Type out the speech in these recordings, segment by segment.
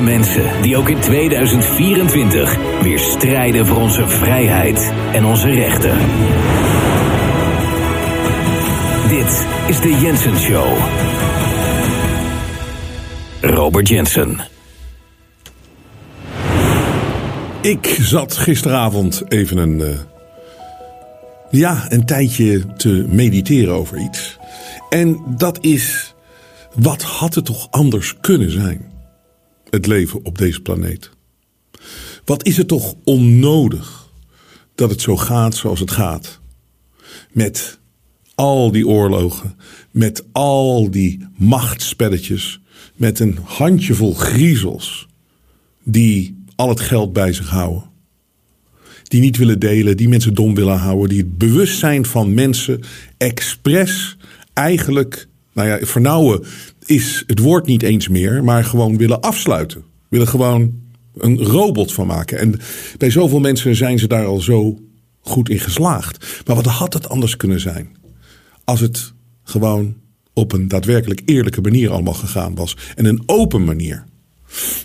Mensen die ook in 2024 weer strijden voor onze vrijheid en onze rechten. Dit is de Jensen Show. Robert Jensen. Ik zat gisteravond even een, uh, ja, een tijdje te mediteren over iets. En dat is, wat had het toch anders kunnen zijn? Het leven op deze planeet. Wat is het toch onnodig dat het zo gaat zoals het gaat? Met al die oorlogen, met al die machtsspelletjes, met een handjevol griezels die al het geld bij zich houden. Die niet willen delen, die mensen dom willen houden, die het bewustzijn van mensen expres eigenlijk, nou ja, vernauwen is het woord niet eens meer, maar gewoon willen afsluiten. Willen gewoon een robot van maken. En bij zoveel mensen zijn ze daar al zo goed in geslaagd. Maar wat had het anders kunnen zijn? Als het gewoon op een daadwerkelijk eerlijke manier allemaal gegaan was. En een open manier.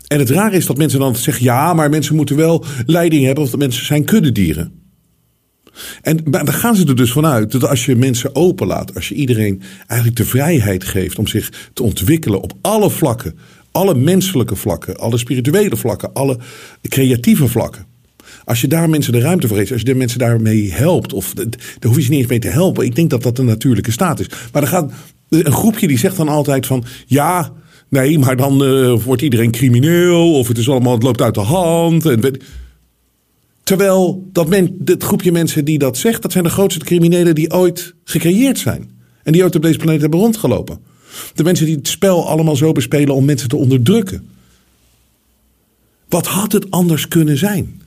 En het rare is dat mensen dan zeggen: ja, maar mensen moeten wel leiding hebben, of mensen zijn kuddedieren. En daar gaan ze er dus vanuit dat als je mensen openlaat, als je iedereen eigenlijk de vrijheid geeft om zich te ontwikkelen op alle vlakken, alle menselijke vlakken, alle spirituele vlakken, alle creatieve vlakken. Als je daar mensen de ruimte voor geeft, als je de mensen daarmee helpt, of daar hoef je ze niet eens mee te helpen. Ik denk dat dat een natuurlijke staat is. Maar er gaat een groepje die zegt dan altijd van ja. Nee, maar dan uh, wordt iedereen crimineel of het is allemaal, het loopt uit de hand. En, terwijl dat men, het groepje mensen die dat zegt, dat zijn de grootste criminelen die ooit gecreëerd zijn. En die ooit op deze planeet hebben rondgelopen. De mensen die het spel allemaal zo bespelen om mensen te onderdrukken. Wat had het anders kunnen zijn?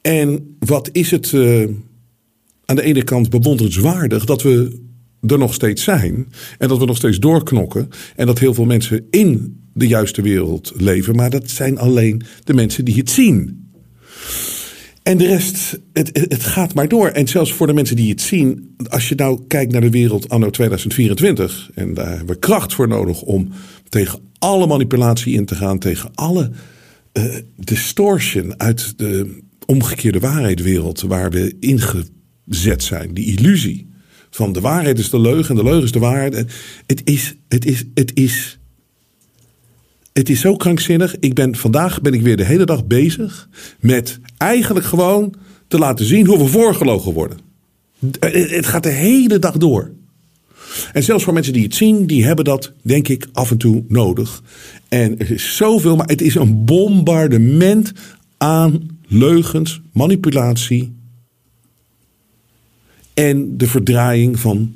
En wat is het uh, aan de ene kant bewonderenswaardig dat we er nog steeds zijn. En dat we nog steeds doorknokken. En dat heel veel mensen in de juiste wereld leven. Maar dat zijn alleen de mensen die het zien. En de rest, het, het gaat maar door. En zelfs voor de mensen die het zien, als je nou kijkt naar de wereld anno 2024, en daar hebben we kracht voor nodig om tegen alle manipulatie in te gaan, tegen alle uh, distortion uit de omgekeerde waarheidwereld waar we ingezet zijn, die illusie van de waarheid is de leugen en de leugen is de waarheid. Het is, het is, het is, het is zo krankzinnig. Ik ben, vandaag ben ik weer de hele dag bezig met eigenlijk gewoon te laten zien hoe we voorgelogen worden. Het gaat de hele dag door. En zelfs voor mensen die het zien, die hebben dat, denk ik, af en toe nodig. En er is zoveel, maar het is een bombardement aan leugens, manipulatie, en de verdraaiing van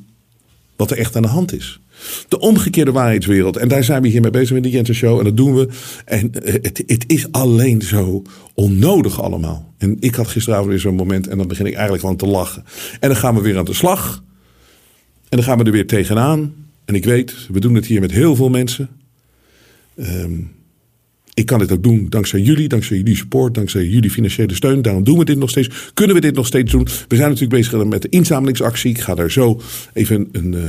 wat er echt aan de hand is. De omgekeerde waarheidswereld. En daar zijn we hiermee bezig met de Jensen Show. En dat doen we. En het, het is alleen zo onnodig allemaal. En ik had gisteravond weer zo'n moment. En dan begin ik eigenlijk gewoon te lachen. En dan gaan we weer aan de slag. En dan gaan we er weer tegenaan. En ik weet, we doen het hier met heel veel mensen. Um, ik kan dit ook doen dankzij jullie, dankzij jullie support, dankzij jullie financiële steun. Daarom doen we dit nog steeds. Kunnen we dit nog steeds doen? We zijn natuurlijk bezig met de inzamelingsactie. Ik ga daar zo even een uh,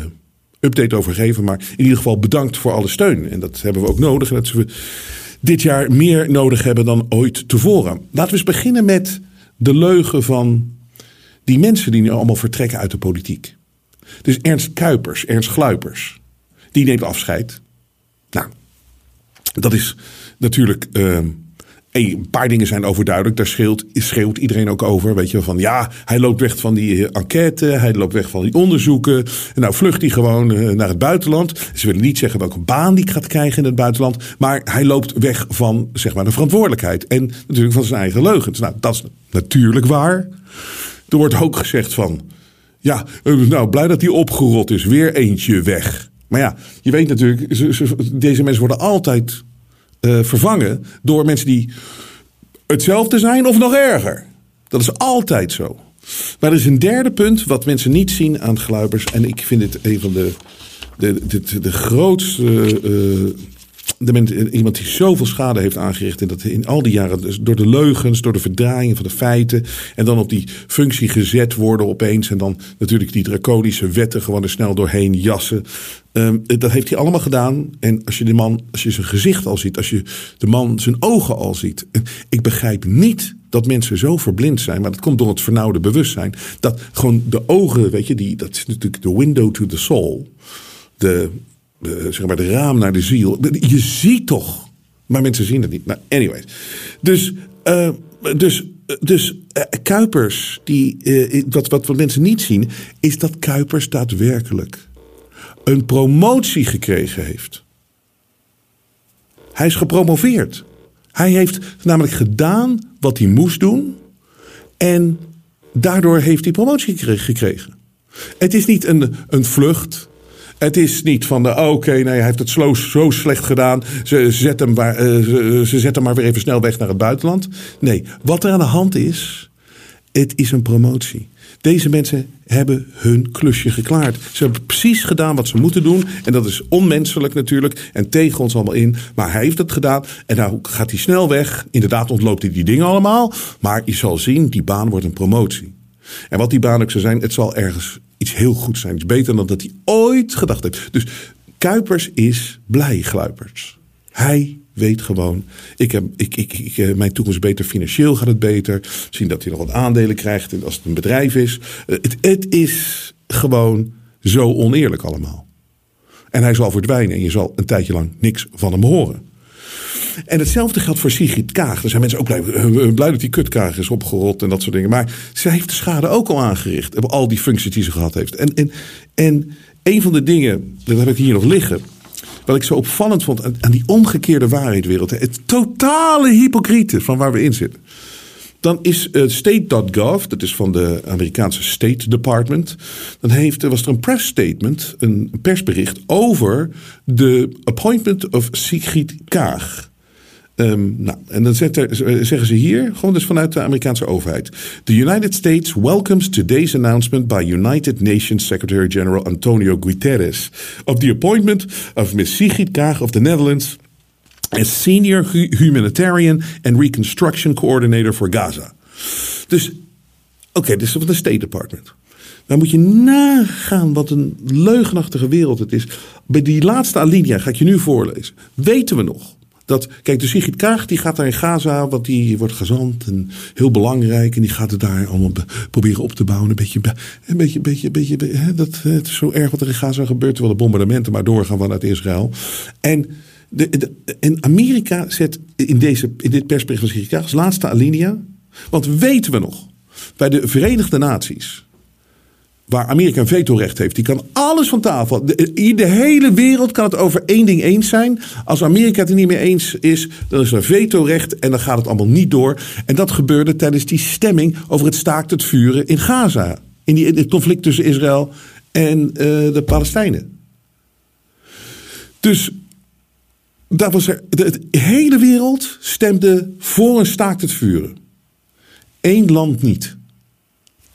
update over geven. Maar in ieder geval bedankt voor alle steun. En dat hebben we ook nodig. En dat we dit jaar meer nodig hebben dan ooit tevoren. Laten we eens beginnen met de leugen van die mensen die nu allemaal vertrekken uit de politiek. Dus Ernst Kuipers, Ernst Gluipers, die neemt afscheid. Nou, dat is natuurlijk. Uh, een paar dingen zijn overduidelijk. Daar schreeuwt, schreeuwt iedereen ook over. Weet je, van ja, hij loopt weg van die eh, enquête. Hij loopt weg van die onderzoeken. En nou vlucht hij gewoon uh, naar het buitenland. Ze willen niet zeggen welke baan hij gaat krijgen in het buitenland. Maar hij loopt weg van zeg maar, de verantwoordelijkheid. En natuurlijk van zijn eigen leugens. Nou, dat is natuurlijk waar. Er wordt ook gezegd van. Ja, nou blij dat hij opgerot is. Weer eentje weg. Maar ja, je weet natuurlijk, deze mensen worden altijd vervangen door mensen die hetzelfde zijn of nog erger. Dat is altijd zo. Maar er is een derde punt wat mensen niet zien aan Gluipers. En ik vind dit een van de, de, de, de grootste uh, de iemand die zoveel schade heeft aangericht. En dat in al die jaren, dus door de leugens, door de verdraaiing van de feiten. En dan op die functie gezet worden opeens. En dan natuurlijk die draconische wetten gewoon er snel doorheen jassen. Ehm, dat heeft hij allemaal gedaan. En als je de man, als je zijn gezicht al ziet, als je de man zijn ogen al ziet. Ik begrijp niet dat mensen zo verblind zijn, maar dat komt door het vernauwde bewustzijn. Dat gewoon de ogen, weet je, die, dat is natuurlijk de window to the soul. De, zeg maar, de raam naar de ziel. Je ziet toch, maar mensen zien het niet. Nou, anyways. Dus, uh, dus, dus uh, Kuipers, die, wat, wat, wat mensen niet zien, is dat Kuipers daadwerkelijk een promotie gekregen heeft. Hij is gepromoveerd. Hij heeft namelijk gedaan wat hij moest doen. En daardoor heeft hij promotie gekregen. Het is niet een, een vlucht. Het is niet van de, oh, oké, nee, hij heeft het zo, zo slecht gedaan. Ze, zet hem ze, ze zetten hem maar weer even snel weg naar het buitenland. Nee, wat er aan de hand is, het is een promotie. Deze mensen hebben hun klusje geklaard. Ze hebben precies gedaan wat ze moeten doen. En dat is onmenselijk natuurlijk. En tegen ons allemaal in. Maar hij heeft het gedaan. En nou gaat hij snel weg. Inderdaad ontloopt hij die dingen allemaal. Maar je zal zien, die baan wordt een promotie. En wat die baan ook zou zijn, het zal ergens iets heel goeds zijn. Iets beter dan dat hij ooit gedacht heeft. Dus Kuipers is blij, Gluipers. Hij weet gewoon, ik heb, ik, ik, ik, eh, mijn toekomst beter, financieel gaat het beter. Zien dat hij nog wat aandelen krijgt als het een bedrijf is. Eh, het, het is gewoon zo oneerlijk allemaal. En hij zal verdwijnen en je zal een tijdje lang niks van hem horen. En hetzelfde geldt voor Sigrid Kaag. Er zijn mensen ook blij, eh, blij dat die kutkaag is opgerold en dat soort dingen. Maar zij heeft de schade ook al aangericht. Al die functies die ze gehad heeft. En, en, en een van de dingen, dat heb ik hier nog liggen. Wat ik zo opvallend vond aan die omgekeerde waarheidwereld. Het totale hypocriete van waar we in zitten. Dan is uh, state.gov, dat is van de Amerikaanse State Department. Dan heeft, was er een press statement, een persbericht over de appointment of Sigrid Kaag. Um, nou, en dan zeggen ze hier, gewoon dus vanuit de Amerikaanse overheid. The United States welcomes today's announcement by United Nations Secretary-General Antonio Guterres of the appointment of Ms. Sigrid Kaag of the Netherlands as Senior Humanitarian and Reconstruction Coordinator for Gaza. Dus, oké, dit is van de State Department. Dan moet je nagaan wat een leugenachtige wereld het is. Bij die laatste alinea ga ik je nu voorlezen. Weten we nog dat, kijk, de Sigrid Kaag die gaat daar in Gaza, want die wordt gezant en heel belangrijk. En die gaat het daar allemaal proberen op te bouwen. Een beetje, een beetje, beetje, beetje, hè, dat, het is zo erg wat er in Gaza gebeurt. Terwijl de bombardementen maar doorgaan vanuit Israël. En, de, en Amerika zet in, deze, in dit persbericht van als laatste alinea. Want weten we nog, bij de Verenigde Naties waar Amerika een vetorecht heeft. Die kan alles van tafel. in de hele wereld kan het over één ding eens zijn. Als Amerika het er niet mee eens is, dan is er vetorecht en dan gaat het allemaal niet door. En dat gebeurde tijdens die stemming over het staakt het vuren in Gaza. In, die, in het conflict tussen Israël en uh, de Palestijnen. Dus daar was er, de, de hele wereld stemde voor een staakt het vuren. Eén land niet.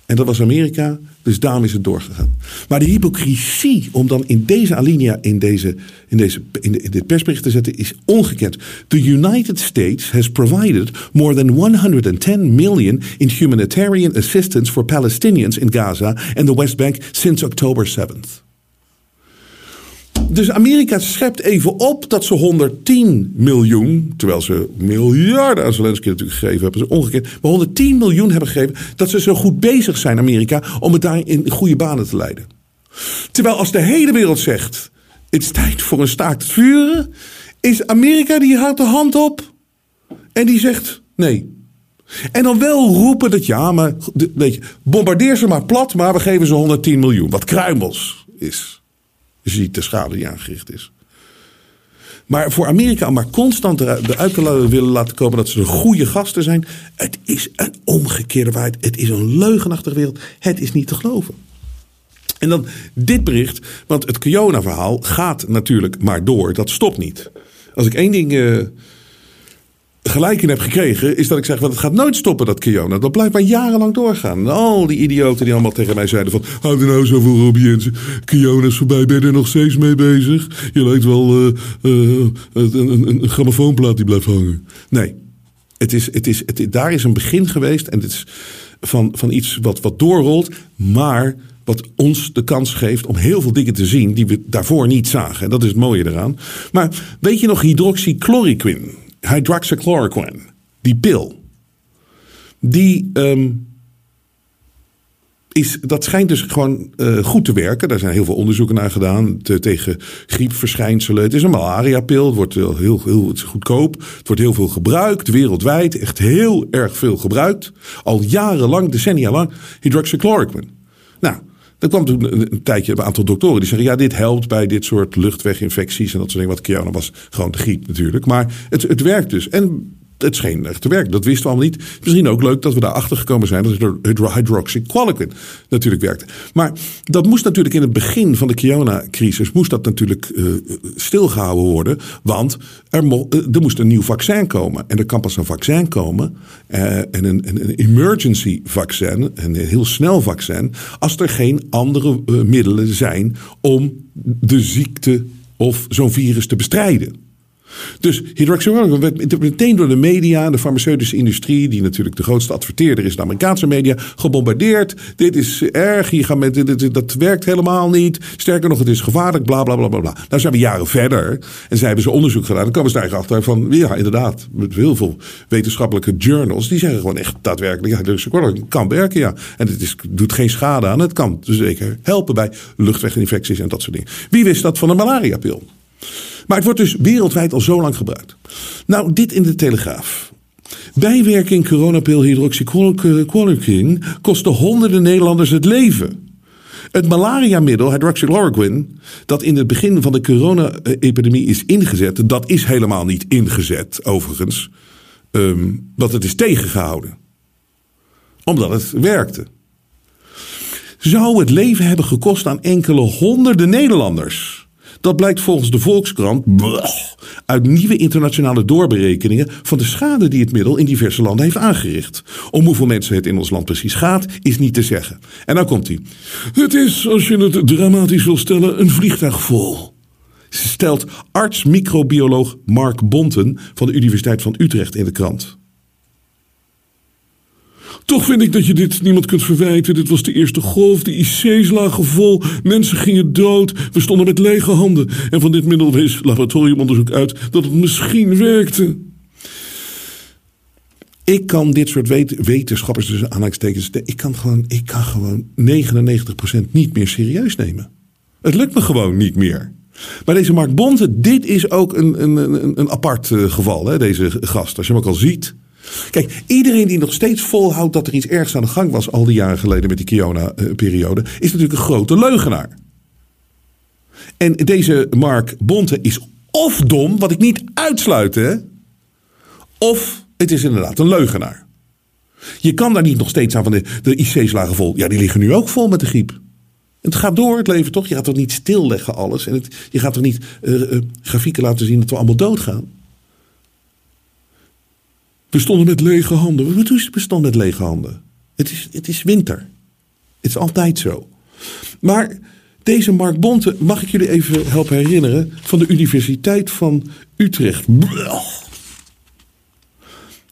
En dat was Amerika, dus daarom is het doorgegaan. Maar de hypocrisie om dan in deze alinea, in, deze, in, deze, in, de, in dit persbericht te zetten, is ongekend. The United States has provided more than 110 million in humanitarian assistance for Palestinians in Gaza and the West Bank since October 7th. Dus Amerika schept even op dat ze 110 miljoen, terwijl ze miljarden aan Zelensky natuurlijk gegeven hebben, ze ongekend, maar 110 miljoen hebben gegeven, dat ze zo goed bezig zijn, Amerika, om het daar in goede banen te leiden. Terwijl als de hele wereld zegt, het is tijd voor een staakt het vuren, is Amerika die houdt de hand op en die zegt nee. En dan wel roepen dat ja, maar weet je, bombardeer ze maar plat, maar we geven ze 110 miljoen. Wat kruimels is. Ziet de schade die aangericht is. Maar voor Amerika maar constant eruit te willen laten komen dat ze de goede gasten zijn. Het is een omgekeerde waarheid. Het is een leugenachtige wereld. Het is niet te geloven. En dan dit bericht, want het Kiona-verhaal gaat natuurlijk maar door. Dat stopt niet. Als ik één ding uh, gelijk in heb gekregen, is dat ik zeg: wel, het gaat nooit stoppen, dat Kiona. Dat blijft maar jarenlang doorgaan. Al die idioten die allemaal tegen mij zeiden: van, Houd er nou zo voor, Robbie Jensen. Kiona is voorbij, ben je er nog steeds mee bezig? Je lijkt wel een, een, een grammofoonplaat die blijft hangen. Nee, het is, het is, het, daar is een begin geweest. En het is van, van iets wat, wat doorrolt, maar wat ons de kans geeft om heel veel dingen te zien die we daarvoor niet zagen. En dat is het mooie eraan. Maar weet je nog hydroxychloroquine? Hydroxychloroquine, die pil. Die um, is, dat schijnt dus gewoon uh, goed te werken. Daar zijn heel veel onderzoeken naar gedaan te, tegen griepverschijnselen. Het is een malariapil. Het wordt heel, heel het is goedkoop. Het wordt heel veel gebruikt wereldwijd. Echt heel erg veel gebruikt. Al jarenlang, decennia lang, hydroxychloroquine. Er kwam toen een, tijdje een aantal doktoren die zeggen: ja, dit helpt bij dit soort luchtweginfecties en dat soort dingen. Wat Kiana was gewoon de griep natuurlijk. Maar het, het werkt dus. En het scheen echt te werken. Dat wisten we allemaal niet. Misschien ook leuk dat we daarachter gekomen zijn dat hydroxychloroquine natuurlijk werkte. Maar dat moest natuurlijk in het begin van de corona-crisis moest dat natuurlijk uh, stilgehouden worden. Want er, uh, er moest een nieuw vaccin komen. En er kan pas een vaccin komen. Uh, en een, een, emergency vaccin, een heel snel vaccin. Als er geen andere middelen zijn om de ziekte of zo'n virus te bestrijden. Dus hydroxychloroquine werd meteen door de media, de farmaceutische industrie, die natuurlijk de grootste adverteerder is, de Amerikaanse media, gebombardeerd. Dit is erg, gaan met, dit, dat werkt helemaal niet. Sterker nog, het is gevaarlijk, bla bla bla bla. bla. Nou zijn we jaren verder en zij hebben ze onderzoek gedaan. Dan komen ze daar achter van, ja, inderdaad, met heel veel wetenschappelijke journals, die zeggen gewoon echt daadwerkelijk, ja, hydroxychloroquine kan werken, ja. En het is, doet geen schade aan, het kan dus zeker helpen bij luchtweginfecties en dat soort dingen. Wie wist dat van een malariapil? Maar het wordt dus wereldwijd al zo lang gebruikt. Nou, dit in de Telegraaf. Bijwerking coronapil hydroxychloroquine kostte honderden Nederlanders het leven. Het malariamiddel hydroxychloroquine, dat in het begin van de corona-epidemie is ingezet, dat is helemaal niet ingezet, overigens. Um, want het is tegengehouden. Omdat het werkte. Zou het leven hebben gekost aan enkele honderden Nederlanders. Dat blijkt volgens de Volkskrant uit nieuwe internationale doorberekeningen van de schade die het middel in diverse landen heeft aangericht. Om hoeveel mensen het in ons land precies gaat, is niet te zeggen. En dan komt hij. Het is, als je het dramatisch wil stellen, een vliegtuig vol. Stelt arts-microbioloog Mark Bonten van de Universiteit van Utrecht in de krant. Toch vind ik dat je dit niemand kunt verwijten. Dit was de eerste golf, de IC's lagen vol, mensen gingen dood, we stonden met lege handen. En van dit middel wees laboratoriumonderzoek uit dat het misschien werkte. Ik kan dit soort wetenschappers, dus aanhalingstekens, ik kan gewoon, ik kan gewoon 99% niet meer serieus nemen. Het lukt me gewoon niet meer. Maar deze Mark Bonte, dit is ook een, een, een, een apart eh, geval, hè, deze gast. Als je hem ook al ziet. Kijk, iedereen die nog steeds volhoudt dat er iets ergs aan de gang was al die jaren geleden met die Kiona-periode, is natuurlijk een grote leugenaar. En deze Mark Bonte is of dom, wat ik niet uitsluit, hè, of het is inderdaad een leugenaar. Je kan daar niet nog steeds aan van de, de IC's lagen vol. Ja, die liggen nu ook vol met de griep. Het gaat door, het leven toch? Je gaat toch niet stilleggen alles? En je gaat toch niet uh, uh, grafieken laten zien dat we allemaal doodgaan? We stonden met lege handen. Wat we stonden met lege handen? Het is, het is winter. Het is altijd zo. Maar deze Mark Bonte, mag ik jullie even helpen herinneren, van de Universiteit van Utrecht.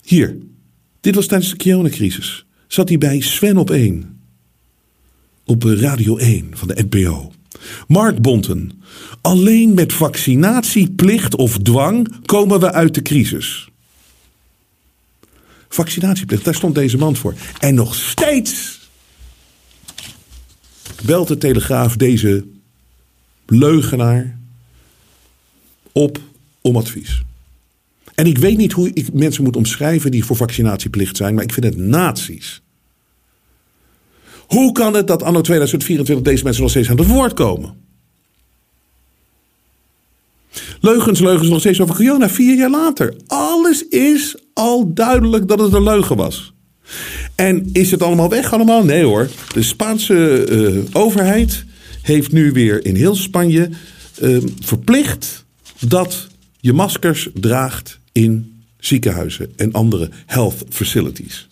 Hier, dit was tijdens de coronacrisis. Zat hij bij Sven op 1. Op Radio 1 van de NPO. Mark Bonten. Alleen met vaccinatieplicht of dwang komen we uit de crisis. Vaccinatieplicht, daar stond deze man voor. En nog steeds belt de Telegraaf deze leugenaar op om advies. En ik weet niet hoe ik mensen moet omschrijven die voor vaccinatieplicht zijn, maar ik vind het nazi's. Hoe kan het dat anno 2024 deze mensen nog steeds aan het woord komen? Leugens, leugens nog steeds over corona, vier jaar later. Alles is al duidelijk dat het een leugen was. En is het allemaal weg allemaal? Nee hoor. De Spaanse uh, overheid heeft nu weer in heel Spanje uh, verplicht dat je maskers draagt in ziekenhuizen en andere health facilities.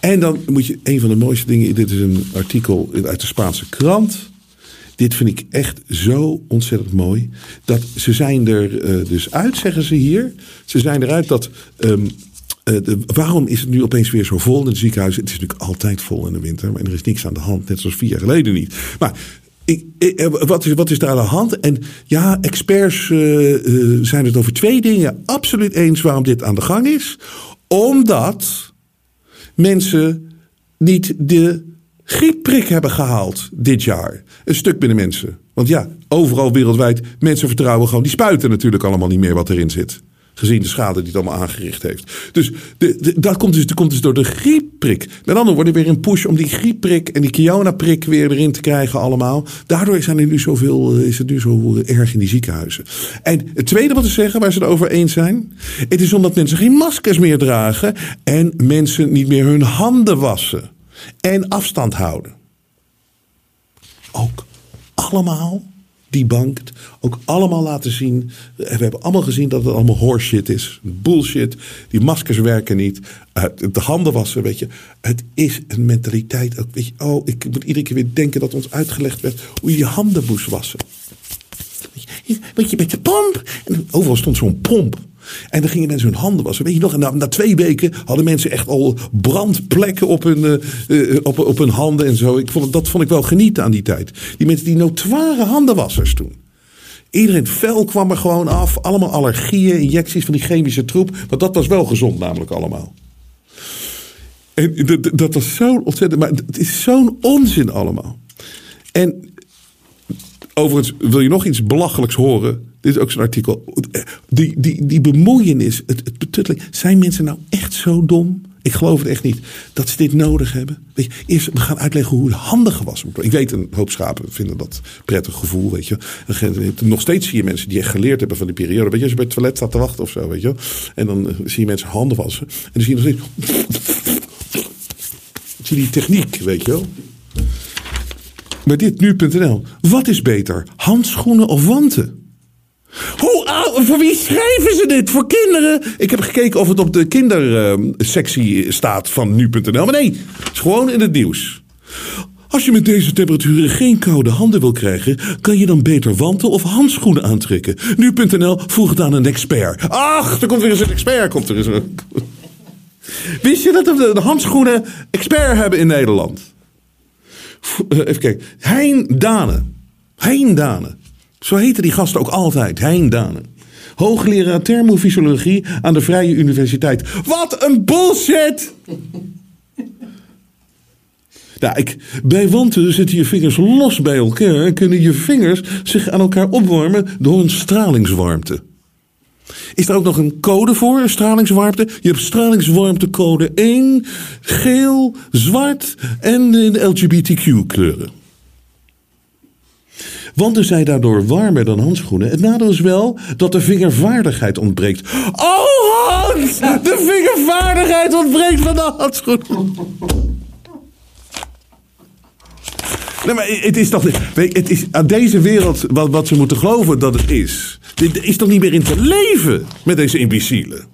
En dan moet je een van de mooiste dingen. Dit is een artikel uit de Spaanse krant. Dit vind ik echt zo ontzettend mooi. Dat ze zijn er uh, dus uit, zeggen ze hier. Ze zijn eruit dat. Um, uh, de, waarom is het nu opeens weer zo vol in het ziekenhuis? Het is natuurlijk altijd vol in de winter, maar er is niks aan de hand, net zoals vier jaar geleden niet. Maar ik, ik, wat, is, wat is daar aan de hand? En ja, experts zijn het over twee dingen absoluut eens waarom dit aan de gang is. Omdat mensen niet de griepprik hebben gehaald dit jaar. Een stuk binnen mensen. Want ja, overal wereldwijd, mensen vertrouwen gewoon die spuiten natuurlijk allemaal niet meer wat erin zit. Gezien de schade die het allemaal aangericht heeft. Dus de, dat, komt dus, dat komt dus door de griepprik. Met andere woorden, weer een push om die griepprik en die Kiona-prik weer erin te krijgen allemaal. Daardoor zijn er nu zoveel, is het nu zo erg in die ziekenhuizen. En het tweede wat ze zeggen, waar ze het over eens zijn. Het is omdat mensen geen maskers meer dragen. En mensen niet meer hun handen wassen. En afstand houden. Ook allemaal debunked. Ook allemaal laten zien. We hebben allemaal gezien dat het allemaal horseshit is. Bullshit. Die maskers werken niet. de handen wassen, weet je. Het is een mentaliteit. Weet je, oh, ik moet iedere keer weer denken dat ons uitgelegd werd hoe je je handen moest wassen. Je, met de pomp. En overal stond zo'n pomp. En dan gingen mensen hun handen wassen. Weet je nog, na, na twee weken hadden mensen echt al brandplekken op hun, uh, op, op hun handen en zo. Ik vond, dat vond ik wel genieten aan die tijd. Die mensen, die notoire handenwassers toen. Iedereen vel kwam er gewoon af. Allemaal allergieën, injecties van die chemische troep. Want dat was wel gezond namelijk allemaal. En dat, dat was zo ontzettend. Maar het is zo'n onzin allemaal. En overigens, wil je nog iets belachelijks horen? Dit is ook zo'n artikel. Die, die, die bemoeienis, het, het. Zijn mensen nou echt zo dom? Ik geloof het echt niet. Dat ze dit nodig hebben. Weet je, eerst, we gaan uitleggen hoe handen gewassen moeten Ik weet, een hoop schapen vinden dat prettig gevoel, weet je. nog steeds zie je mensen die echt geleerd hebben van die periode. Weet je, als je bij het toilet staat te wachten of zo, weet je. En dan eh, zie je mensen handen wassen. En dan zie je nog steeds... Zie je die techniek, weet je wel. Maar dit nu.nl. Wat is beter? Handschoenen of wanten? Hoe oud? Voor wie schrijven ze dit? Voor kinderen? Ik heb gekeken of het op de kindersectie staat van nu.nl. Maar nee, het is gewoon in het nieuws. Als je met deze temperaturen geen koude handen wil krijgen, kan je dan beter wanten of handschoenen aantrekken. Nu.nl vroeg het aan een expert. Ach, er komt weer eens een expert. Komt er eens een... Wist je dat we de handschoenen expert hebben in Nederland? Eh, even kijken. Hein Dane. Hein. Zo heten die gasten ook altijd, Hein Danen. Hoogleraar thermofysiologie aan de Vrije Universiteit. Wat een bullshit! Nou, ik, bij wanten zitten je vingers los bij elkaar en kunnen je vingers zich aan elkaar opwarmen door een stralingswarmte. Is er ook nog een code voor, stralingswarmte? Je hebt stralingswarmtecode 1, geel, zwart en de LGBTQ kleuren. Wanten zijn daardoor warmer dan handschoenen. Het nadeel is wel dat de vingervaardigheid ontbreekt. Oh Hans, de vingervaardigheid ontbreekt van de handschoenen. Nee, maar het is toch. Het is aan deze wereld wat, wat ze moeten geloven dat het is. Dit is toch niet meer in te leven met deze imbecielen.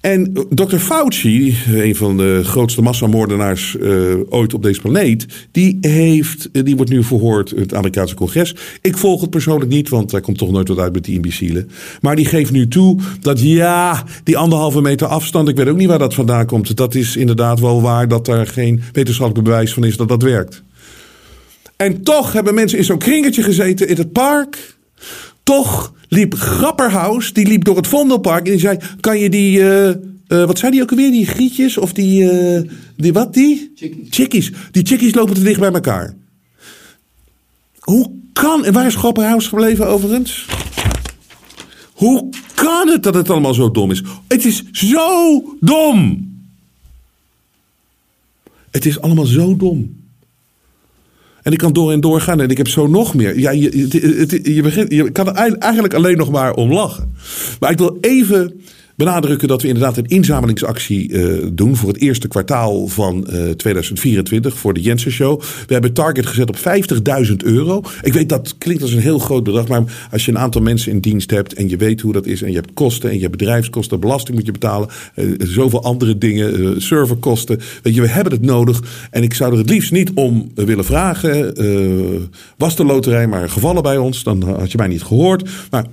En Dr. Fauci, een van de grootste massamoordenaars uh, ooit op deze planeet, die, heeft, eh, die wordt nu verhoord in het Amerikaanse congres. Ik volg het persoonlijk niet, want hij komt toch nooit wat uit met die imbecielen. Maar die geeft nu toe dat ja, die anderhalve meter afstand, ik weet ook niet waar dat vandaan komt. Dat is inderdaad wel waar dat er geen wetenschappelijk bewijs van is dat dat werkt. En toch hebben mensen in zo'n kringetje gezeten in het park. Toch liep Grapperhaus, die liep door het Vondelpark en die zei: Kan je die, uh, uh, wat zei die ook alweer? Die grietjes of die, uh, die wat die? Chickies. chickies. Die chickies lopen te dicht bij elkaar. Hoe kan, en waar is Grapperhaus gebleven overigens? Hoe kan het dat het allemaal zo dom is? Het is zo dom. Het is allemaal zo dom. En ik kan door en door gaan en ik heb zo nog meer. Ja, je, je, begint, je kan eigenlijk alleen nog maar om lachen. Maar ik wil even benadrukken dat we inderdaad een inzamelingsactie uh, doen voor het eerste kwartaal van uh, 2024 voor de Jensen Show. We hebben target gezet op 50.000 euro. Ik weet dat klinkt als een heel groot bedrag, maar als je een aantal mensen in dienst hebt en je weet hoe dat is en je hebt kosten en je hebt bedrijfskosten, belasting moet je betalen, uh, zoveel andere dingen, serverkosten. Weet je, we hebben het nodig en ik zou er het liefst niet om willen vragen. was de loterij maar gevallen bij ons, dan had je mij niet gehoord. Maar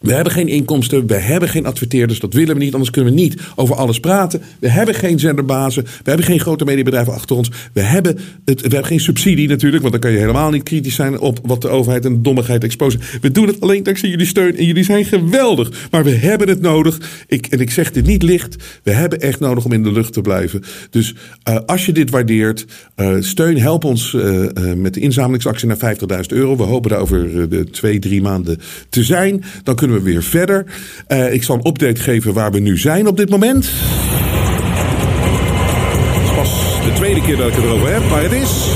we hebben geen inkomsten, we hebben geen adverteerders, dat willen we niet, anders kunnen we niet over alles praten. We hebben geen zenderbazen, we hebben geen grote mediabedrijven achter ons. We hebben, het, we hebben geen subsidie natuurlijk, want dan kan je helemaal niet kritisch zijn op wat de overheid en de dommigheid exposen. We doen het alleen dankzij jullie steun en jullie zijn geweldig. Maar we hebben het nodig. Ik, en ik zeg dit niet licht, we hebben echt nodig om in de lucht te blijven. Dus uh, als je dit waardeert, uh, steun, help ons uh, met de inzamelingsactie naar 50.000 euro. We hopen daar over de twee, drie maanden te zijn. Dan kunnen we weer verder. Uh, ik zal een update geven waar we nu zijn op dit moment. Het is pas de tweede keer dat ik het erover heb, maar het is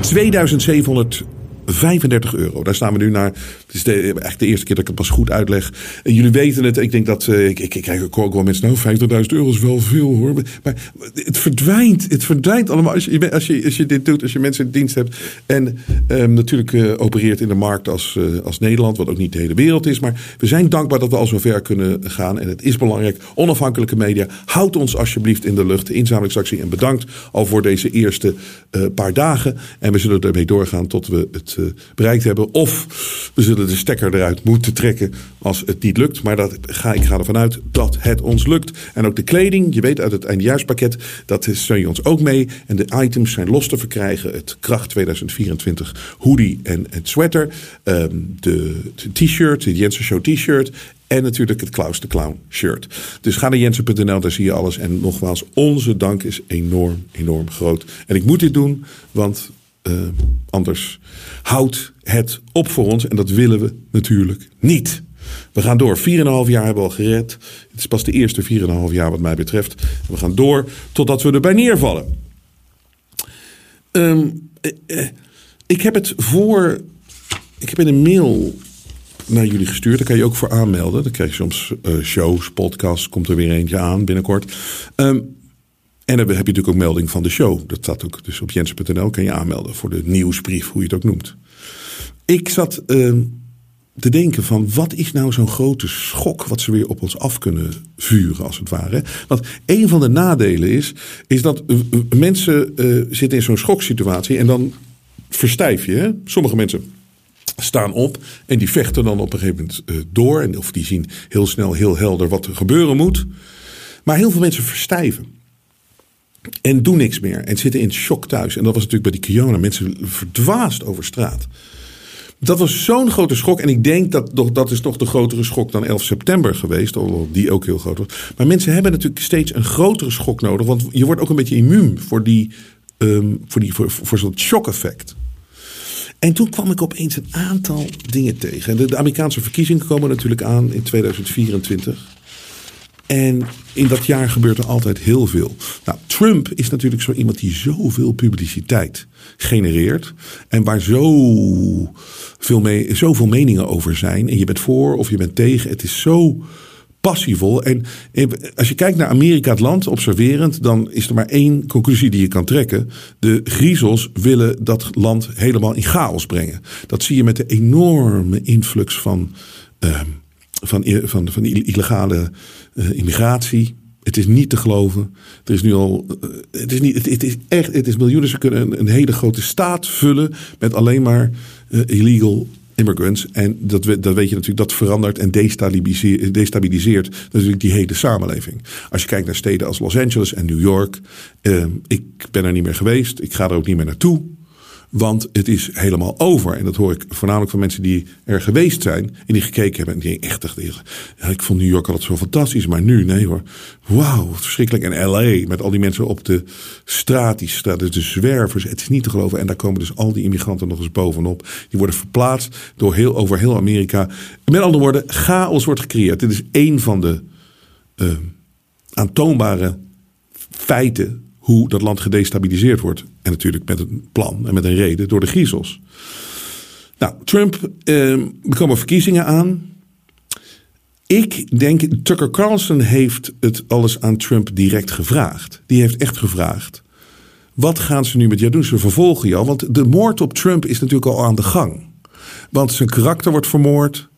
2700 35 euro. Daar staan we nu naar. Het is de, echt de eerste keer dat ik het pas goed uitleg. En jullie weten het. Ik denk dat. Uh, ik, ik, ik krijg ook wel mensen. Nou, 50.000 euro is wel veel hoor. Maar het verdwijnt. Het verdwijnt allemaal. Als je, als je, als je dit doet. Als je mensen in dienst hebt. En um, natuurlijk uh, opereert in de markt als, uh, als Nederland. Wat ook niet de hele wereld is. Maar we zijn dankbaar dat we al zo ver kunnen gaan. En het is belangrijk. Onafhankelijke media. Houd ons alsjeblieft in de lucht. De inzamelingsactie. En bedankt al voor deze eerste paar dagen. En we zullen ermee doorgaan tot we het bereikt hebben. Of we zullen de stekker eruit moeten trekken als het niet lukt. Maar dat ga, ik ga ervan uit dat het ons lukt. En ook de kleding, je weet uit het eindejaarspakket, dat steun je ons ook mee. En de items zijn los te verkrijgen. Het Kracht 2024 hoodie en het sweater. Um, de t-shirt, de Jensen Show t-shirt. En natuurlijk het Klaus de Clown shirt. Dus ga naar jensen.nl, daar zie je alles. En nogmaals, onze dank is enorm, enorm groot. En ik moet dit doen, want uh, anders houdt het op voor ons. En dat willen we natuurlijk niet. We gaan door. 4,5 jaar hebben we al gered. Het is pas de eerste 4,5 jaar wat mij betreft. We gaan door totdat we erbij neervallen. Um, eh, ik heb het voor. Ik heb in een mail naar jullie gestuurd. Daar kan je ook voor aanmelden. Dan krijg je soms shows, podcasts. Komt er weer eentje aan binnenkort. Um, en dan heb je natuurlijk ook melding van de show. Dat staat ook dus op jensen.nl kan je aanmelden voor de nieuwsbrief, hoe je het ook noemt. Ik zat uh, te denken van wat is nou zo'n grote schok wat ze weer op ons af kunnen vuren als het ware. Want een van de nadelen is, is dat uh, mensen uh, zitten in zo'n schoksituatie en dan verstijf je. Hè? Sommige mensen staan op en die vechten dan op een gegeven moment door. En of die zien heel snel, heel helder wat er gebeuren moet. Maar heel veel mensen verstijven. En doen niks meer. En zitten in shock thuis. En dat was natuurlijk bij die Kiona. Mensen verdwaasd over straat. Dat was zo'n grote schok. En ik denk dat dat is nog de grotere schok dan 11 september geweest. Alhoewel die ook heel groot was. Maar mensen hebben natuurlijk steeds een grotere schok nodig. Want je wordt ook een beetje immuun voor, die, um, voor, die, voor, voor zo'n shock-effect. En toen kwam ik opeens een aantal dingen tegen. De, de Amerikaanse verkiezingen komen natuurlijk aan in 2024. En in dat jaar gebeurt er altijd heel veel. Nou, Trump is natuurlijk zo iemand die zoveel publiciteit genereert. En waar zo veel zoveel meningen over zijn. En je bent voor of je bent tegen. Het is zo passievol. En als je kijkt naar Amerika, het land, observerend, dan is er maar één conclusie die je kan trekken. De griezels willen dat land helemaal in chaos brengen. Dat zie je met de enorme influx van. Uh, van, van, van illegale uh, immigratie. Het is niet te geloven. Er is nu al. Uh, het, is niet, het, is echt. Het is miljoenen. Ze kunnen een, hele grote staat vullen. met alleen maar uh, illegal immigrants. En dat, dat weet je natuurlijk. Dat verandert en destabiliseert, destabiliseert natuurlijk die hele samenleving. Als je kijkt naar steden als Los Angeles en New York. ik ben er niet meer geweest. Ik ga er ook niet meer naartoe. Want het is helemaal over. En dat hoor ik voornamelijk van mensen die er geweest zijn. En die gekeken hebben. En die echt dachten, ja, ik vond New York altijd zo fantastisch. Maar nu, nee hoor. Wauw, verschrikkelijk. En LA, met al die mensen op de straat. Die straat, de zwervers. Het is niet te geloven. En daar komen dus al die immigranten nog eens bovenop. Die worden verplaatst door heel, over heel Amerika. Met andere woorden, chaos wordt gecreëerd. Dit is één van de uh, aantoonbare feiten hoe dat land gedestabiliseerd wordt. En natuurlijk met een plan en met een reden door de griezels. Nou, Trump, eh, er komen verkiezingen aan. Ik denk, Tucker Carlson heeft het alles aan Trump direct gevraagd. Die heeft echt gevraagd. Wat gaan ze nu met jou doen? Ze vervolgen jou. Want de moord op Trump is natuurlijk al aan de gang. Want zijn karakter wordt vermoord.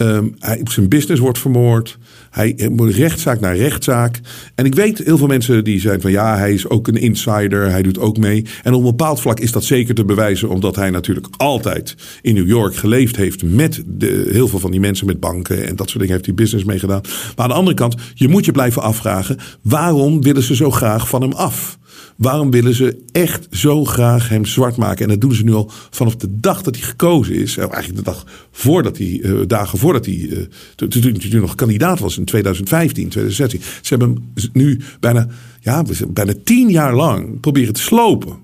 Um, hij, zijn business wordt vermoord. Hij moet rechtszaak naar rechtszaak. En ik weet heel veel mensen die zijn van ja, hij is ook een insider. Hij doet ook mee. En op een bepaald vlak is dat zeker te bewijzen. Omdat hij natuurlijk altijd in New York geleefd heeft. Met de, heel veel van die mensen met banken. En dat soort dingen heeft hij business meegedaan. Maar aan de andere kant, je moet je blijven afvragen. Waarom willen ze zo graag van hem af? Waarom willen ze echt zo graag hem zwart maken? En dat doen ze nu al vanaf de dag dat hij gekozen is. Eigenlijk de dag voordat hij, uh, dagen voordat hij, uh, toen hij nog kandidaat was in 2015, 2016. Ze hebben hem nu bijna, ja, bijna tien jaar lang proberen te slopen.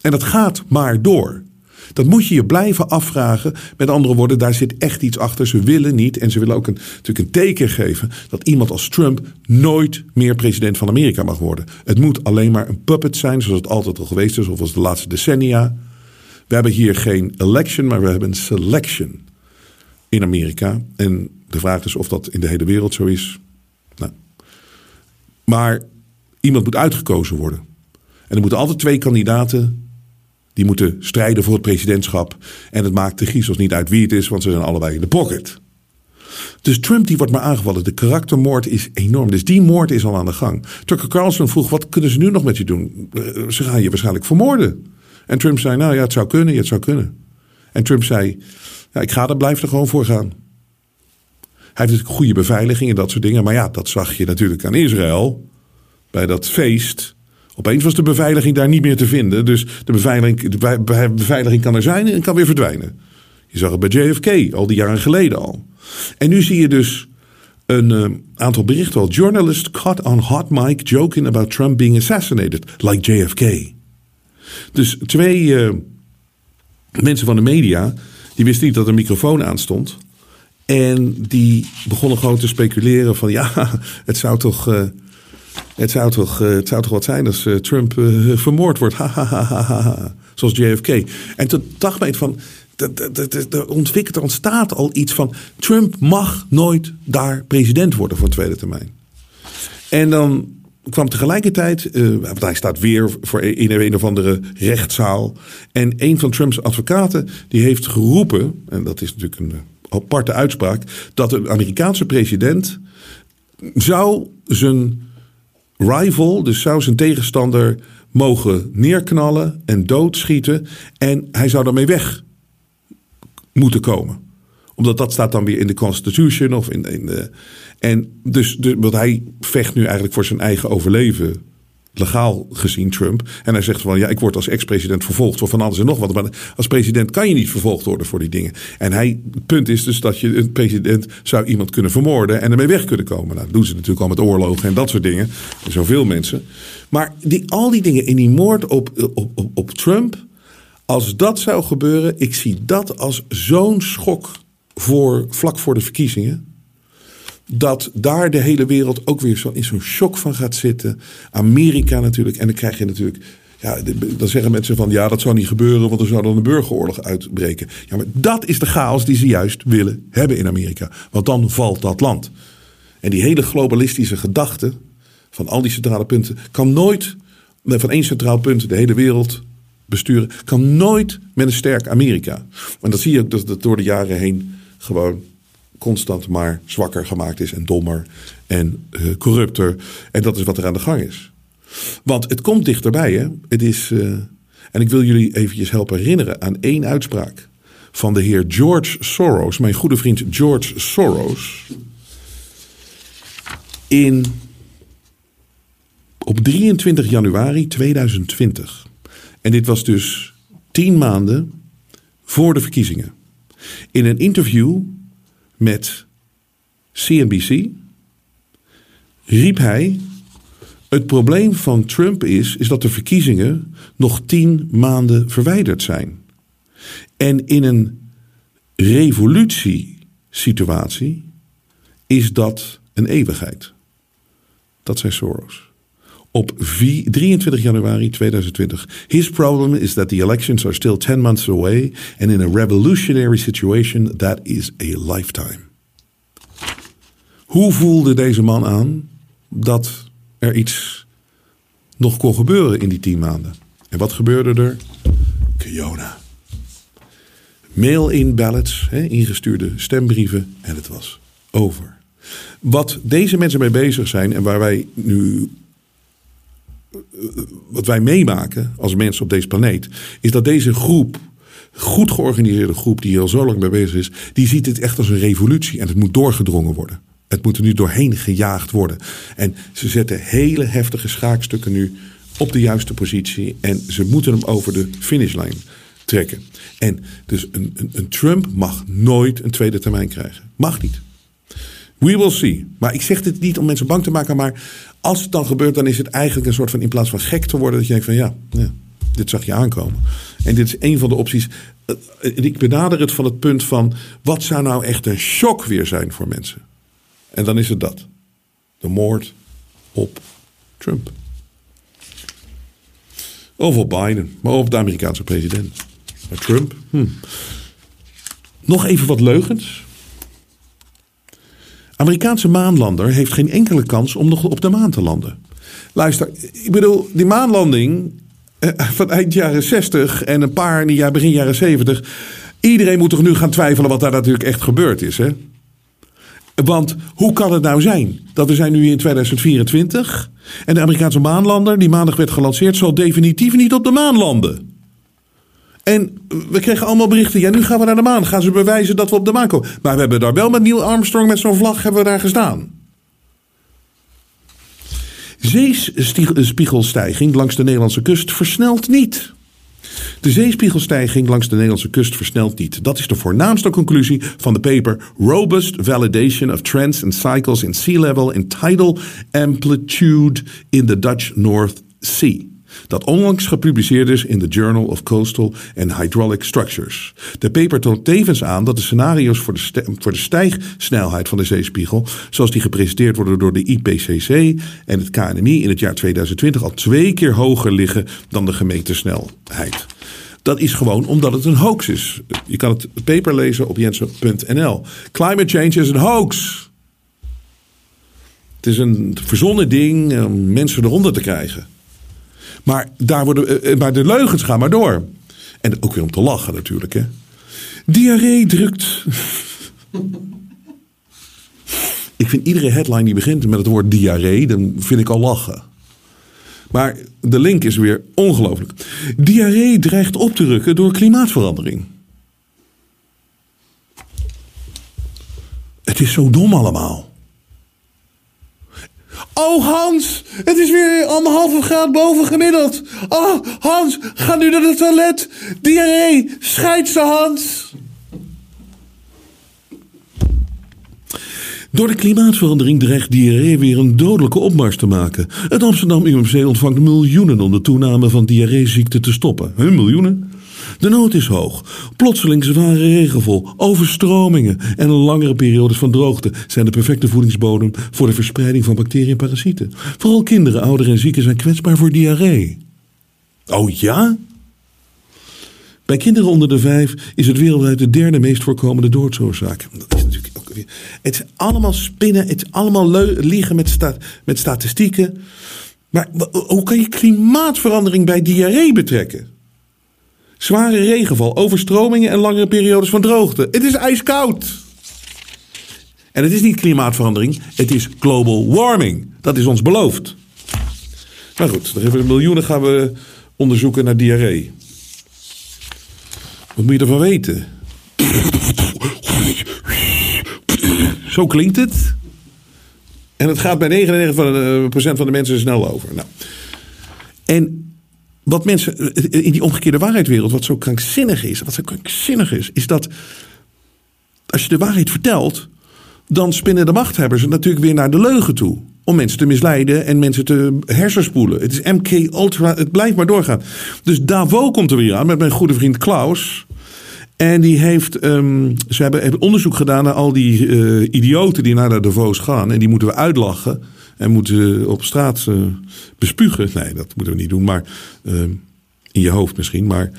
En dat gaat maar door. Dat moet je je blijven afvragen. Met andere woorden, daar zit echt iets achter. Ze willen niet, en ze willen ook een, natuurlijk een teken geven, dat iemand als Trump nooit meer president van Amerika mag worden. Het moet alleen maar een puppet zijn, zoals het altijd al geweest is, of als de laatste decennia. We hebben hier geen election, maar we hebben een selection in Amerika. En de vraag is of dat in de hele wereld zo is. Nou. Maar iemand moet uitgekozen worden. En er moeten altijd twee kandidaten die moeten strijden voor het presidentschap. En het maakt de griezels niet uit wie het is, want ze zijn allebei in de pocket. Dus Trump die wordt maar aangevallen. De karaktermoord is enorm. Dus die moord is al aan de gang. Tucker Carlson vroeg, wat kunnen ze nu nog met je doen? Eh, ze gaan je waarschijnlijk vermoorden. En Trump zei, nou ja, het zou kunnen, het zou kunnen. En Trump zei, ja, ik ga er, blijf er gewoon voor gaan. Hij heeft natuurlijk goede beveiliging en dat soort dingen. Maar ja, dat zag je natuurlijk aan Israël. Bij dat feest. Opeens was de beveiliging daar niet meer te vinden. Dus de beveiliging, de beveiliging kan er zijn en kan weer verdwijnen. Je zag het bij JFK al die jaren geleden al. En nu zie je dus een uh, aantal berichten al. Journalist caught on hot mic joking about Trump being assassinated, like JFK. Dus twee uh, mensen van de media, die wisten niet dat een microfoon aanstond. En die begonnen gewoon te speculeren van ja, het zou toch... Uh, het zou toch, eh, het zou toch wat zijn als eh, Trump uh, vermoord wordt. Ha, ha, ha, ha, Zoals JFK. En toen dacht ik van. Er ontstaat al iets van. Trump mag nooit daar president worden voor een tweede termijn. En dan kwam tegelijkertijd. want hij staat weer voor in een of andere rechtszaal. En een van Trumps advocaten. die heeft geroepen. En dat is natuurlijk een aparte uitspraak. dat de Amerikaanse president. zou zijn rival, dus zou zijn tegenstander mogen neerknallen en doodschieten. En hij zou daarmee weg moeten komen. Omdat dat staat dan weer in de Constitution of in, de. En dus, dus want hij vecht nu eigenlijk voor zijn eigen overleven legaal gezien, Trump. En hij zegt van ja, ik word als ex-president vervolgd voor van alles en nog wat. Maar als president kan je niet vervolgd worden voor die dingen. En hij, het punt is dus dat je een president zou iemand kunnen vermoorden en ermee weg kunnen komen. Nou, dat doen ze natuurlijk al met oorlogen en dat soort dingen. Zoveel mensen. Maar die, al die dingen in die moord op, op, op, op Trump. Als dat zou gebeuren, ik zie dat als zo'n schok voor vlak voor de verkiezingen dat daar de hele wereld ook weer zo in zo'n shock van gaat zitten. Amerika natuurlijk. En dan krijg je natuurlijk. Ja, dan zeggen mensen van ja, dat zou niet gebeuren, want er zou dan een burgeroorlog uitbreken. Ja, maar dat is de chaos die ze juist willen hebben in Amerika. Want dan valt dat land. En die hele globalistische gedachte van al die centrale punten kan nooit van één centraal punt de hele wereld besturen, kan nooit met een sterk Amerika. En dat zie je ook dat het door de jaren heen gewoon constant maar zwakker gemaakt is en dommer en uh, corrupter. En dat is wat er aan de gang is. Want het komt dichterbij. Hè? Het is, uh, en ik wil jullie eventjes helpen herinneren aan één uitspraak van de heer George Soros, mijn goede vriend George Soros. In, op 23 januari 2020. En dit was dus tien maanden voor de verkiezingen. In een interview met CNBC riep hij: Het probleem van Trump is, is dat de verkiezingen nog tien maanden verwijderd zijn. En in een revolutiesituatie is dat een eeuwigheid. Dat zei Soros. Op 23 januari 2020. His problem is that the elections are still 10 months away. And in a revolutionary situation, that is a lifetime. Hoe voelde deze man aan dat er iets nog kon gebeuren in die tien maanden? En wat gebeurde er? Kiona. Mail-in ballots, ingestuurde stembrieven en het was over. Wat deze mensen mee bezig zijn en waar wij nu wat wij meemaken als mensen op deze planeet, is dat deze groep, goed georganiseerde groep die hier al zo lang mee bezig is, die ziet het echt als een revolutie en het moet doorgedrongen worden. Het moet er nu doorheen gejaagd worden. En ze zetten hele heftige schaakstukken nu op de juiste positie en ze moeten hem over de finishlijn trekken. En dus een, een, een Trump mag nooit een tweede termijn krijgen. Mag niet. We will see. Maar ik zeg dit niet om mensen bang te maken, maar als het dan gebeurt, dan is het eigenlijk een soort van in plaats van gek te worden, dat je denkt van ja, ja dit zag je aankomen. En dit is een van de opties. Eh, ik benader het van het punt van wat zou nou echt een shock weer zijn voor mensen. En dan is het dat. De moord op Trump. Of op Biden, maar op de Amerikaanse president. Trump. Hm. Nog even wat leugens. Amerikaanse maanlander heeft geen enkele kans om nog op de maan te landen. Luister, ik bedoel, die maanlanding eh, van eind jaren 60 en een paar in begin jaren 70. Iedereen moet toch nu gaan twijfelen wat daar natuurlijk echt gebeurd is, hè? Want hoe kan het nou zijn dat we zijn nu in 2024 en de Amerikaanse maanlander die maandag werd gelanceerd zal definitief niet op de maan landen? En we kregen allemaal berichten. Ja, nu gaan we naar de maan. Gaan ze bewijzen dat we op de maan komen. Maar we hebben daar wel met Neil Armstrong met zo'n vlag hebben we daar gestaan. Zeespiegelstijging langs de Nederlandse kust versnelt niet. De zeespiegelstijging langs de Nederlandse kust versnelt niet. Dat is de voornaamste conclusie van de paper Robust Validation of Trends and Cycles in Sea Level and Tidal Amplitude in the Dutch North Sea dat onlangs gepubliceerd is in the Journal of Coastal and Hydraulic Structures. De paper toont tevens aan dat de scenario's voor de, voor de stijgsnelheid van de zeespiegel, zoals die gepresenteerd worden door de IPCC en het KNMI in het jaar 2020, al twee keer hoger liggen dan de gemeten snelheid. Dat is gewoon omdat het een hoax is. Je kan het paper lezen op jensen.nl. Climate change is een hoax. Het is een verzonnen ding om mensen eronder te krijgen. Maar, daar worden, eh, eh, maar de leugens gaan maar door. En ook weer om te lachen natuurlijk. Hè. Diarree drukt. ik vind iedere headline die begint met het woord diarree, dan vind ik al lachen. Maar de link is weer ongelooflijk. Diarree dreigt op te rukken door klimaatverandering. Het is zo dom allemaal. Oh Hans, het is weer anderhalve graad boven gemiddeld. Oh Hans, ga nu naar het toilet. Diarree, scheidse Hans. Door de klimaatverandering dreigt diarree weer een dodelijke opmars te maken. Het Amsterdam UMC ontvangt miljoenen om de toename van diarreeziekte te stoppen. Hun miljoenen? De nood is hoog. Plotseling zware regenval, overstromingen en langere periodes van droogte zijn de perfecte voedingsbodem voor de verspreiding van bacteriën en parasieten. Vooral kinderen, ouderen en zieken zijn kwetsbaar voor diarree. Oh ja? Bij kinderen onder de vijf is het wereldwijd de derde meest voorkomende doodsoorzaak. Dat is natuurlijk ook weer. Het is allemaal spinnen, het is allemaal liegen met, met statistieken. Maar hoe kan je klimaatverandering bij diarree betrekken? Zware regenval, overstromingen en langere periodes van droogte. Het is ijskoud. En het is niet klimaatverandering, het is global warming. Dat is ons beloofd. Maar goed, er hebben miljoenen gaan we onderzoeken naar diarree. Wat moet je ervan weten? Zo klinkt het. En het gaat bij 99% van de mensen snel over. Nou. En wat mensen in die omgekeerde waarheidswereld, wat zo krankzinnig is, wat zo krankzinnig is, is dat als je de waarheid vertelt, dan spinnen de machthebbers natuurlijk weer naar de leugen toe. Om mensen te misleiden en mensen te hersenspoelen. Het is MK Ultra, het blijft maar doorgaan. Dus Davos komt er weer aan met mijn goede vriend Klaus. En die heeft, um, ze hebben, onderzoek gedaan naar al die uh, idioten die naar de Davos gaan. En die moeten we uitlachen. En moeten op straat uh, bespugen. Nee, dat moeten we niet doen. Maar uh, in je hoofd misschien. Maar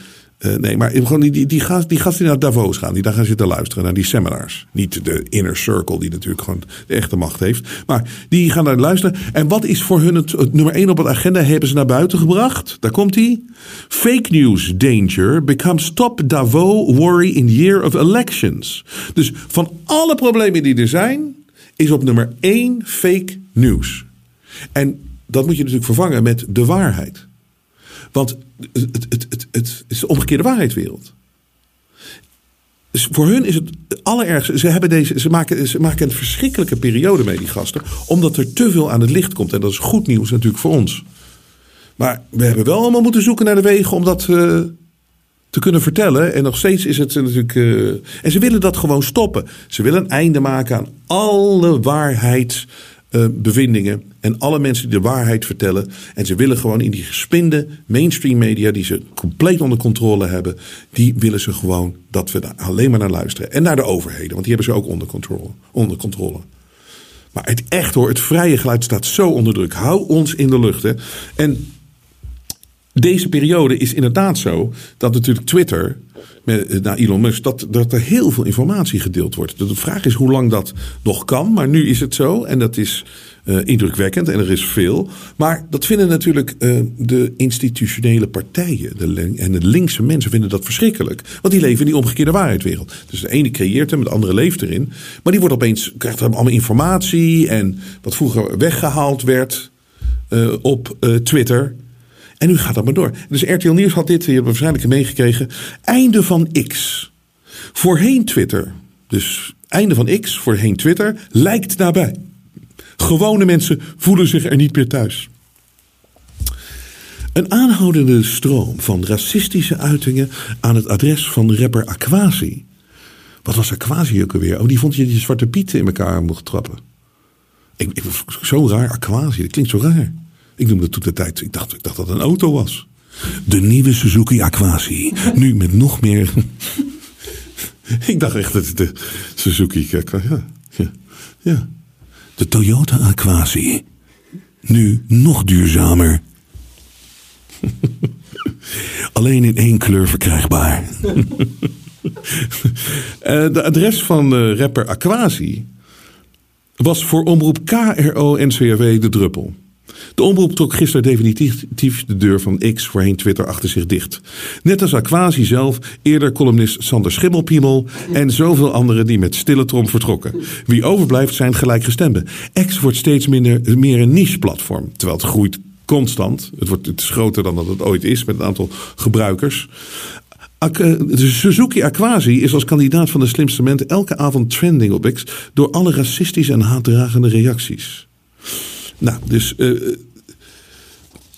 Uh, nee, maar gewoon die, die, die, die gasten die naar Davos gaan, die daar gaan zitten luisteren naar die seminars. Niet de inner circle, die natuurlijk gewoon de echte macht heeft. Maar die gaan daar luisteren. En wat is voor hun het, nummer één op het agenda? Hebben ze naar buiten gebracht? Daar komt hij. Fake news danger becomes top Davos worry in year of elections. Dus van alle problemen die er zijn, is op nummer één fake news. En dat moet je natuurlijk vervangen met de waarheid. Want het, het, het, het, is de omgekeerde waarheidswereld. Dus voor hun is het allerergste. Ze, hebben deze, ze, maken, ze maken een verschrikkelijke periode mee, die gasten. Omdat er te veel aan het licht komt. En dat is goed nieuws natuurlijk voor ons. Maar we hebben wel allemaal moeten zoeken naar de wegen om dat uh, te kunnen vertellen. En nog steeds is het natuurlijk. Uh, en ze willen dat gewoon stoppen. Ze willen een einde maken aan alle waarheid uh, en alle mensen die de waarheid vertellen. En ze willen gewoon in die gespinde mainstream media, die ze compleet onder controle hebben, die willen ze gewoon dat we daar alleen maar naar luisteren. En naar de overheden, want die hebben ze ook onder controle. Onder controle. Maar het echt hoor, het vrije geluid staat zo onder druk. Hou ons in de lucht. Hè. En deze periode is inderdaad zo dat natuurlijk Twitter eh, naar Elon Musk, dat, dat er heel veel informatie gedeeld wordt. De vraag is hoe lang dat nog kan, maar nu is het zo en dat is uh, indrukwekkend en er is veel. Maar dat vinden natuurlijk uh, de institutionele partijen de, en de linkse mensen vinden dat verschrikkelijk. Want die leven in die omgekeerde waarheidswereld. Dus de ene creëert hem, de andere leeft erin. Maar die wordt opeens, krijgt allemaal informatie en wat vroeger weggehaald werd op Twitter en nu gaat dat maar door. Dus RTL Nieuws had dit, je hebt waarschijnlijk meegekregen. Einde van X. Voorheen Twitter. Dus einde van X, voorheen Twitter, lijkt nabij. Gewone mensen voelen zich er niet meer thuis. Een aanhoudende stroom van racistische uitingen aan het adres van rapper Aquasi. Wat was Aquasi ook alweer? Oh, die vond je die Zwarte Piet in elkaar mocht trappen. Ik, ik, zo raar, Aquasi, dat klinkt zo raar. Ik noemde toen de tijd, ik dacht, ik dacht dat het een auto was. De nieuwe Suzuki Aquasi. Nu met nog meer. ik dacht echt dat het de Suzuki. Ja, ja, ja. De Toyota Aquasi. Nu nog duurzamer. Alleen in één kleur verkrijgbaar. Eh, de adres van de rapper Aquasi was voor omroep KRO-NCRW de druppel. De omroep trok gisteren definitief de deur van X, voorheen Twitter, achter zich dicht. Net als Aquasi zelf, eerder columnist Sander Schimmelpiemel en zoveel anderen die met stille trom vertrokken. Wie overblijft zijn gelijkgestemden. X wordt steeds minder, meer een niche-platform, terwijl het groeit constant. Het, wordt, het is groter dan dat het ooit is met een aantal gebruikers. De Suzuki Aquasi is als kandidaat van de slimste mensen elke avond trending op X door alle racistische en haatdragende reacties. Nou, dus. Uh,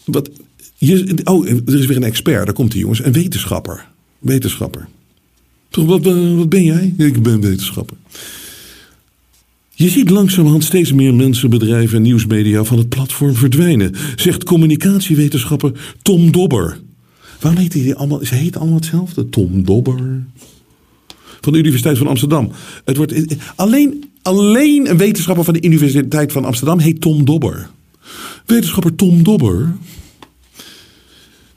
wat, je, oh, er is weer een expert, daar komt hij jongens. Een wetenschapper. Wetenschapper. Wat, wat ben jij? Ik ben wetenschapper. Je ziet langzamerhand steeds meer mensen, bedrijven en nieuwsmedia van het platform verdwijnen, zegt communicatiewetenschapper Tom Dobber. Waarom heet hij allemaal? Ze heet allemaal hetzelfde. Tom Dobber. Van de Universiteit van Amsterdam. Het wordt alleen Alleen een wetenschapper van de Universiteit van Amsterdam heet Tom Dobber. Wetenschapper Tom Dobber.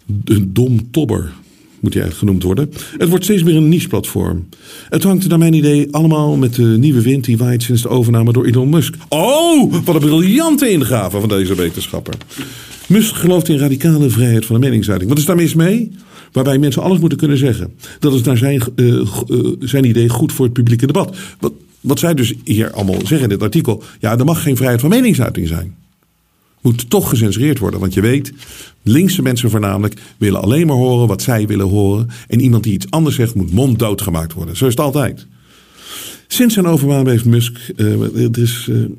De Dom Tobber moet hij genoemd worden. Het wordt steeds meer een niche-platform. Het hangt naar mijn idee allemaal met de nieuwe wind die waait sinds de overname door Elon Musk. Oh, wat een briljante ingave van deze wetenschapper. Musk gelooft in radicale vrijheid van de meningsuiting. Wat is daar mis mee? Waarbij mensen alles moeten kunnen zeggen. Dat is naar zijn, uh, uh, zijn idee goed voor het publieke debat. Wat, wat zij dus hier allemaal zeggen in dit artikel. Ja, er mag geen vrijheid van meningsuiting zijn. Moet toch gecensureerd worden. Want je weet, linkse mensen voornamelijk willen alleen maar horen wat zij willen horen. En iemand die iets anders zegt moet monddood gemaakt worden. Zo is het altijd. Sinds zijn overname heeft Musk. Uh,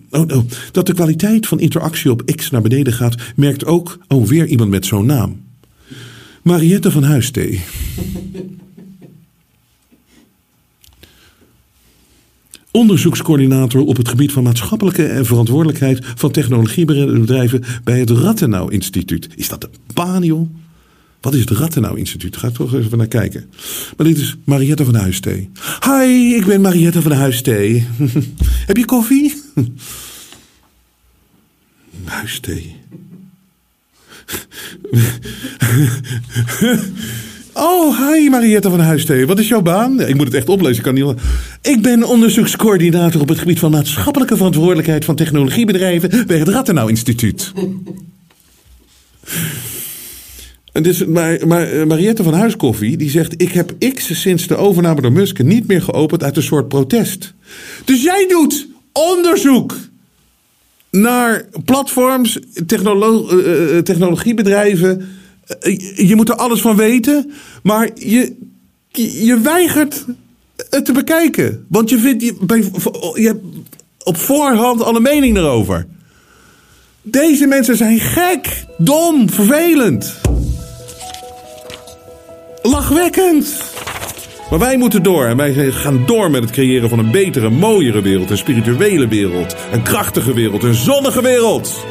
oh, oh, dat de kwaliteit van interactie op X naar beneden gaat, merkt ook. Oh, weer iemand met zo'n naam. Mariette van Huistee. onderzoekscoördinator op het gebied van maatschappelijke en verantwoordelijkheid van technologiebedrijven bij het Rattenau Instituut. Is dat een joh? Wat is het Rattenau Instituut? Ga toch even naar kijken. Maar dit is Mariette van Huistee. Hi, ik ben Mariette van Huistee. Heb je koffie? Huistee. Oh, hi Mariette van Huistee. Wat is jouw baan? Ik moet het echt oplezen, ik kan niet. Ik ben onderzoekscoördinator op het gebied van maatschappelijke verantwoordelijkheid van technologiebedrijven bij het Rattenau Instituut. En dus, maar, maar eh, Mariette van Huiskoffie die zegt: Ik heb X sinds de overname door Musk niet meer geopend uit een soort protest. Dus jij doet onderzoek naar platforms, technolo uh, technologiebedrijven. Je moet er alles van weten, maar je, je weigert het te bekijken. Want je vindt je, bij, je hebt op voorhand alle mening erover. Deze mensen zijn gek, dom, vervelend. Lachwekkend. Maar wij moeten door en wij gaan door met het creëren van een betere, mooiere wereld. Een spirituele wereld. Een krachtige wereld. Een zonnige wereld.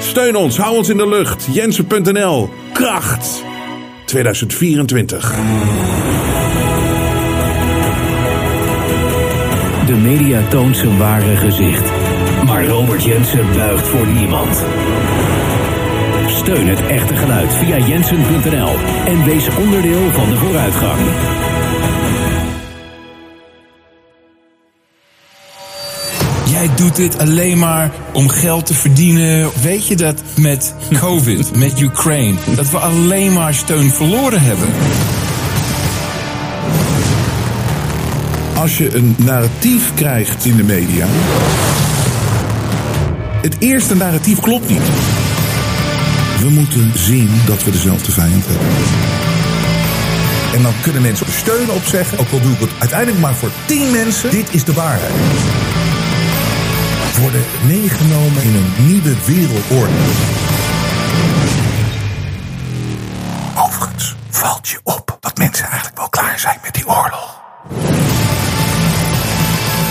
Steun ons, hou ons in de lucht. Jensen.nl. Kracht. 2024. De media toont zijn ware gezicht. Maar Robert Jensen buigt voor niemand. Steun het echte geluid via jensen.nl en wees onderdeel van de vooruitgang. Jij doet dit alleen maar om geld te verdienen. Weet je dat met COVID, met Ukraine, dat we alleen maar steun verloren hebben? Als je een narratief krijgt in de media. Het eerste narratief klopt niet. We moeten zien dat we dezelfde vijand hebben. En dan kunnen mensen steun op zeggen, ook al doe ik het uiteindelijk maar voor tien mensen. Dit is de waarheid. Worden meegenomen in een nieuwe wereldorde. Overigens valt je op dat mensen eigenlijk wel klaar zijn met die oorlog.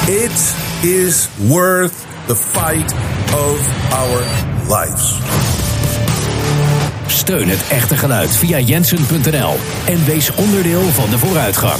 It is worth the fight of our lives. Steun het echte geluid via jensen.nl en wees onderdeel van de vooruitgang.